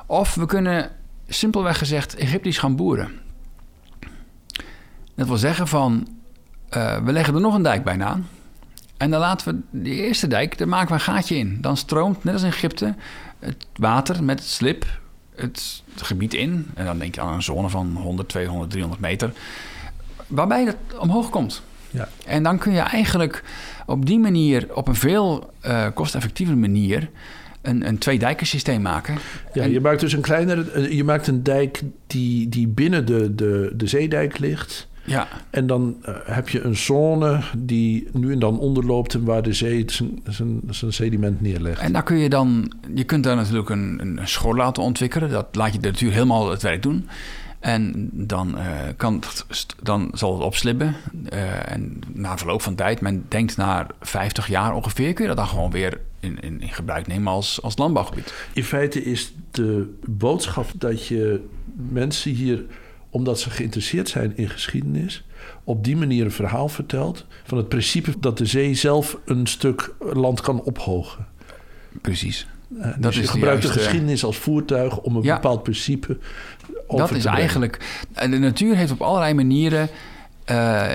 Of we kunnen simpelweg gezegd Egyptisch gaan boeren. Dat wil zeggen van, uh, we leggen er nog een dijk bijna aan. En dan laten we die eerste dijk, daar maken we een gaatje in. Dan stroomt, net als in Egypte, het water met het slip het gebied in. En dan denk je aan een zone van 100, 200, 300 meter. Waarbij het omhoog komt. Ja. En dan kun je eigenlijk op die manier, op een veel uh, kosteffectievere manier, een, een twee-dijkensysteem maken. Ja, je maakt dus een kleinere, eh, je maakt een dijk die, die binnen de, de, de zeedijk ligt. Ja. En dan uh, heb je een zone die nu en dan onderloopt en waar de zee zijn, sediment neerlegt. En daar kun je dan, je kunt daar natuurlijk een, een school laten ontwikkelen. Dat laat je de natuur helemaal het werk doen. En dan, uh, kan dan zal het opslippen. Uh, en na verloop van tijd, men denkt na 50 jaar ongeveer, kun je dat dan gewoon weer in, in, in, gebruik nemen als, als landbouwgebied. In feite is de boodschap dat je mensen hier, omdat ze geïnteresseerd zijn in geschiedenis, op die manier een verhaal vertelt van het principe dat de zee zelf een stuk land kan ophogen. Precies. Uh, dus dat je gebruikt de, geschiedenis als voertuig om een bepaald principe dat is eigenlijk. De natuur heeft op allerlei manieren. Uh,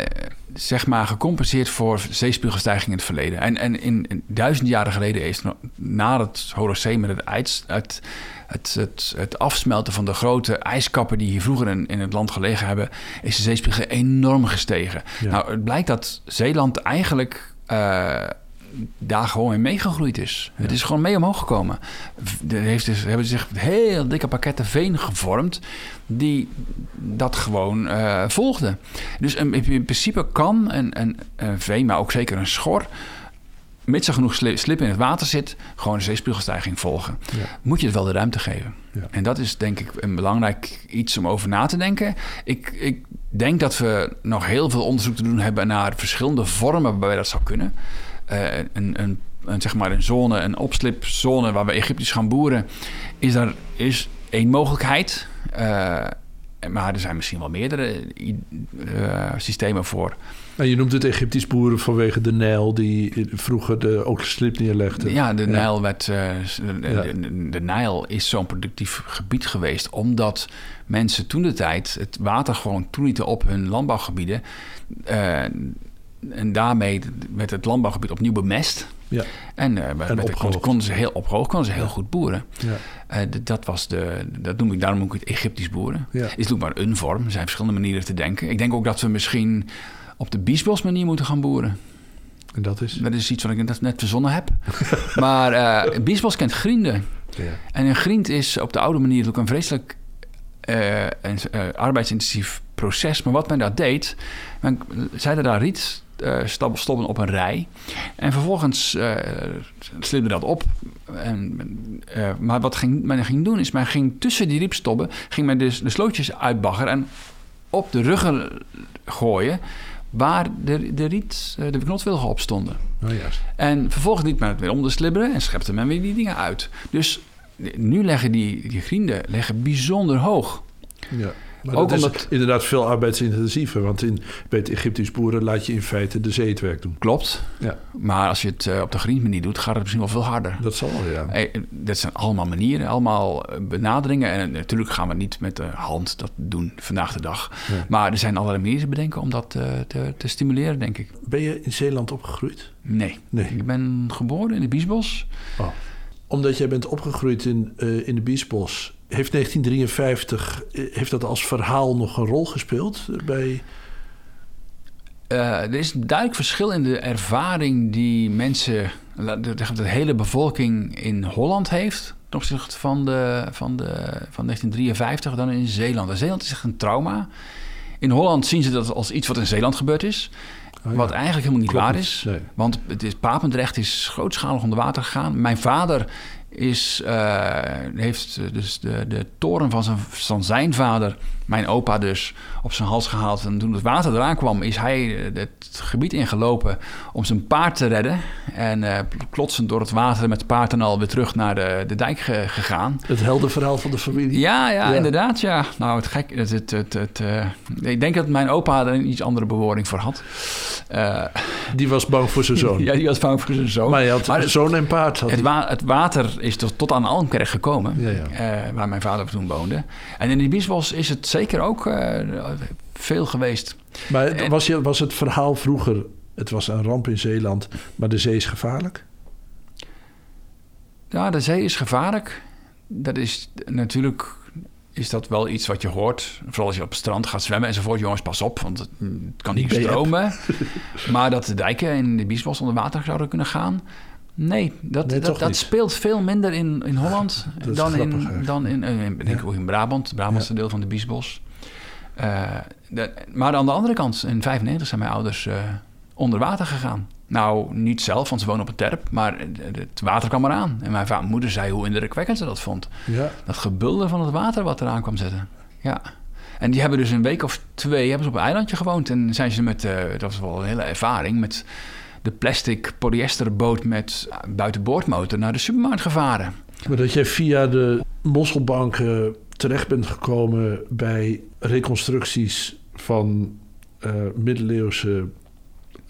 zeg maar gecompenseerd voor zeespiegelstijging in het verleden. En, en in, in duizenden jaren geleden is na het Holocene met het, ijs, het, het, het, het, afsmelten van de grote ijskappen die hier vroeger in, in het land gelegen hebben, is de zeespiegel enorm gestegen. Nou, het blijkt dat Zeeland eigenlijk uh, daar gewoon in meegegroeid is. Het is gewoon mee omhoog gekomen. Er heeft dus, hebben zich heel dikke pakketten veen gevormd die dat gewoon uh, volgden. Dus in, principe kan een, een, een, veen, maar ook zeker een schor mits er genoeg slip in het water zit, gewoon een zeespiegelstijging volgen. Moet je het wel de ruimte geven. Ja. En dat is denk ik een belangrijk iets om over na te denken. Ik, ik denk dat we nog heel veel onderzoek te doen hebben naar verschillende vormen waarbij dat zou kunnen. Eh, een, een, een, zeg maar een zone, een opslipzone waar we Egyptisch gaan boeren, is er is één mogelijkheid. Uh, maar er zijn misschien wel meerdere uh, systemen voor. En je noemt het Egyptisch boeren vanwege de Nijl die vroeger de, ook slip neerlegde. Ja, de Nijl werd. Uh, de, de, Nijl is zo'n productief gebied geweest, omdat mensen toen de tijd het water gewoon toelieten op hun landbouwgebieden. Uh, en daarmee werd het landbouwgebied opnieuw bemest. Ja. En, uh, en konden ze heel opgehoogd, konden ze heel goed boeren. Ja. Uh, dat was de, dat noem ik, daarom noem ik het Egyptisch boeren. Ja. Is natuurlijk maar een vorm. Er zijn verschillende manieren te denken. Ik denk ook dat we misschien op de biesbos manier moeten gaan boeren. En dat is? Dat is iets wat ik net, verzonnen heb. maar uh, biesbos kent grienden. Ja. En een griend is op de oude manier ook een vreselijk een, arbeidsintensief proces. Maar wat men daar deed, men zeiden daar riet uh, stobben op een rij. En vervolgens uh, dat op. En, uh, maar wat ging, men ging doen is, men ging tussen die riepstobben... ging men dus de slootjes uitbaggeren en op de ruggen gooien... waar de, de riet, de knotwilgen op stonden. Oh, En vervolgens liet men het weer om de slibberen... en schepte men weer die dingen uit. Dus nu leggen die, die vrienden leggen bijzonder hoog. Ja. Maar ook dat is inderdaad veel arbeidsintensiever. Want in, bij het Egyptisch boeren laat je in feite de zee het werk doen. Klopt. Ja. Maar als je het uh, op de manier doet, gaat het misschien wel veel harder. Dat zal wel, ja. Hey, dat zijn allemaal manieren, allemaal eh, benaderingen. En natuurlijk gaan we niet met de hand dat doen vandaag de dag. Maar er zijn allerlei manieren te bedenken om dat te, te, stimuleren, denk ik. Ben je in Zeeland opgegroeid? Nee. nee. Ik ben geboren in de Biesbos. Oh. Omdat jij bent opgegroeid in, uh, in de Biesbos heeft 1953, eh, heeft dat als verhaal nog een rol gespeeld bij... Uh, er is een duidelijk verschil in de ervaring die mensen, de, de, hele bevolking in Holland heeft ten opzichte van, de, van, de, van 1953 dan in Zeeland. In Zeeland is echt een trauma. In Holland zien ze dat als iets wat in Zeeland gebeurd is. Oh wat eigenlijk helemaal niet waar is. Want het is, Papendrecht is grootschalig onder water gegaan. Mijn vader is, uh, heeft dus de, de toren van zijn, van zijn vader, mijn opa dus, op zijn hals gehaald. En toen het water eraan kwam, is hij het gebied ingelopen om zijn paard te redden. En uh, klotsend door het water met paard en al weer terug naar de, de dijk gegaan. Het heldenverhaal van de familie. Ja, ja, inderdaad. Ja. Nou, het gek. Het, het, het, het uh, ik denk dat mijn opa er een iets andere bewoording voor had. die was bang voor zijn zoon. ja, die was bang voor zijn zoon. Maar je had maar zoon en paard. Had het, wa het water is tot, tot aan Almkerk gekomen, ja, ja. Waar mijn vader toen woonde. En in die Biesbos is het zeker ook uh, veel geweest. Maar was, je, was het verhaal vroeger, het was een ramp in Zeeland, maar de zee is gevaarlijk? Ja, de zee is gevaarlijk. Dat is natuurlijk is dat wel iets wat je hoort. Vooral als je op het strand gaat zwemmen enzovoort. Jongens, pas op, want het, kan niet stromen. maar dat de dijken in de Biesbos onder water zouden kunnen gaan... Nee, dat, dat, dat speelt veel minder in, in Holland dan, in, dan in, uh, in, denk in Brabant. Brabantse deel van de Biesbos. Uh, maar aan de andere kant, in 1995 zijn mijn ouders uh, onder water gegaan. Nou, niet zelf, want ze wonen op een terp, maar het water kwam eraan. En mijn moeder zei hoe indrukwekkend ze dat vond. Ja. Dat gebulder van het water wat eraan kwam zetten. Ja. En die hebben dus een week of twee hebben ze op een eilandje gewoond. En zijn ze met, dat was wel een hele ervaring, met de plastic polyesterboot met buitenboordmotor naar de supermarkt gevaren. Maar dat jij via de Mosselbanken terecht bent gekomen bij reconstructies van uh, middeleeuwse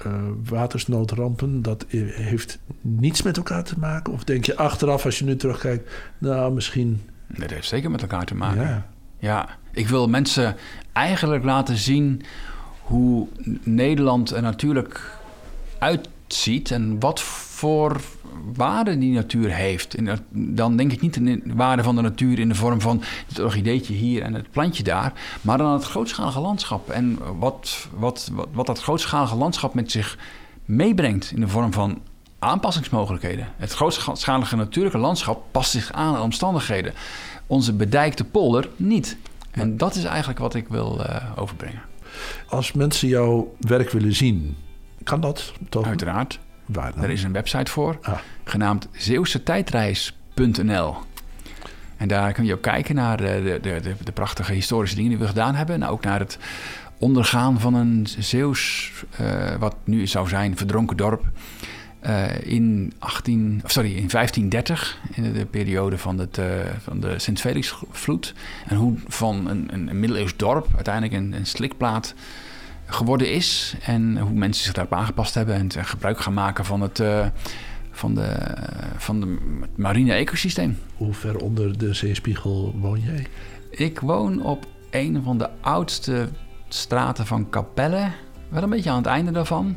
uh, watersnoodrampen, dat heeft niets met elkaar te maken? Of denk je achteraf, als je nu terugkijkt, nou misschien. Dat heeft zeker met elkaar te maken. Ja. ja, ik wil mensen eigenlijk laten zien hoe Nederland er natuurlijk uitziet en wat voor waarde die natuur heeft. En dan denk ik niet de waarde van de natuur in de vorm van het orchideetje hier en het plantje daar, maar dan het grootschalige landschap. En wat, wat, wat, dat grootschalige landschap met zich meebrengt in de vorm van aanpassingsmogelijkheden. Het grootschalige natuurlijke landschap past zich aan aan omstandigheden. Onze bedijkte polder niet. En dat is eigenlijk wat ik wil uh, overbrengen. Als mensen jouw werk willen zien, kan dat? Toch? Uiteraard. Waar Er is een website voor, ah. genaamd zeeuwsetijdreis.nl. En daar kun je ook kijken naar de, de, de, de, prachtige historische dingen die we gedaan hebben. En ook naar het ondergaan van een Zeeuws, uh, wat nu zou zijn, verdronken dorp. Uh, in, 18, sorry, in 1530, in de, periode van, het, uh, van de Sint-Felix-vloed. En hoe van een, een, een middeleeuws dorp uiteindelijk een, een slikplaat geworden is. En hoe mensen zich daarop aangepast hebben en gebruik gaan maken van het, uh, van de, van de marine ecosysteem. Hoe ver onder de zeespiegel woon jij? Ik woon op een van de oudste straten van Capelle. Wel een beetje aan het einde daarvan.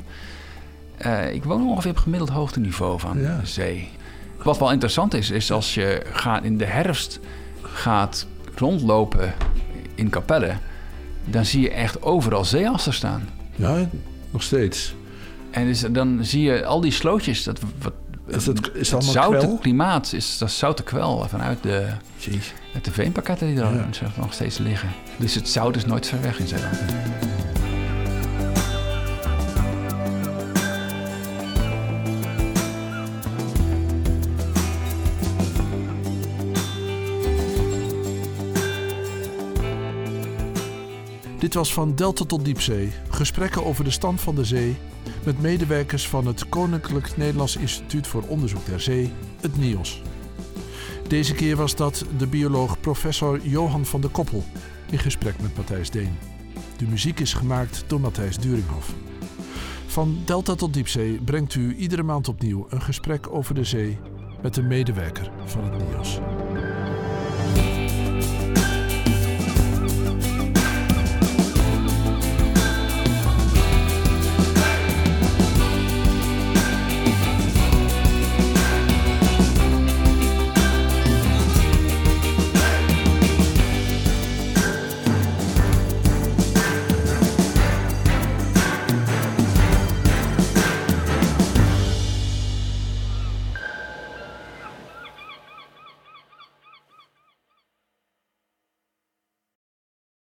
Uh, ik woon ongeveer op gemiddeld hoogteniveau van de zee. Wat wel interessant is, is als je gaat in de herfst gaat rondlopen in Capelle dan zie je echt overal zeeassen staan. Ja, nog steeds. En dus, dan zie je al die slootjes. Dat, wat, is het, is het zoute klimaat, is dat zoute kwel vanuit de, de veenpakketten die er ja. nog steeds liggen. Dus het zout is nooit ver weg in Zeeland. Dit was van Delta tot Diepzee. Gesprekken over de stand van de zee met medewerkers van het Koninklijk Nederlands Instituut voor Onderzoek der Zee, het NIOS. Deze keer was dat de bioloog professor Johan van der Koppel in gesprek met Matthijs Deen. De muziek is gemaakt door Matthijs Duringhoff. Van Delta tot Diepzee brengt u iedere maand opnieuw een gesprek over de zee met een medewerker van het NIOS.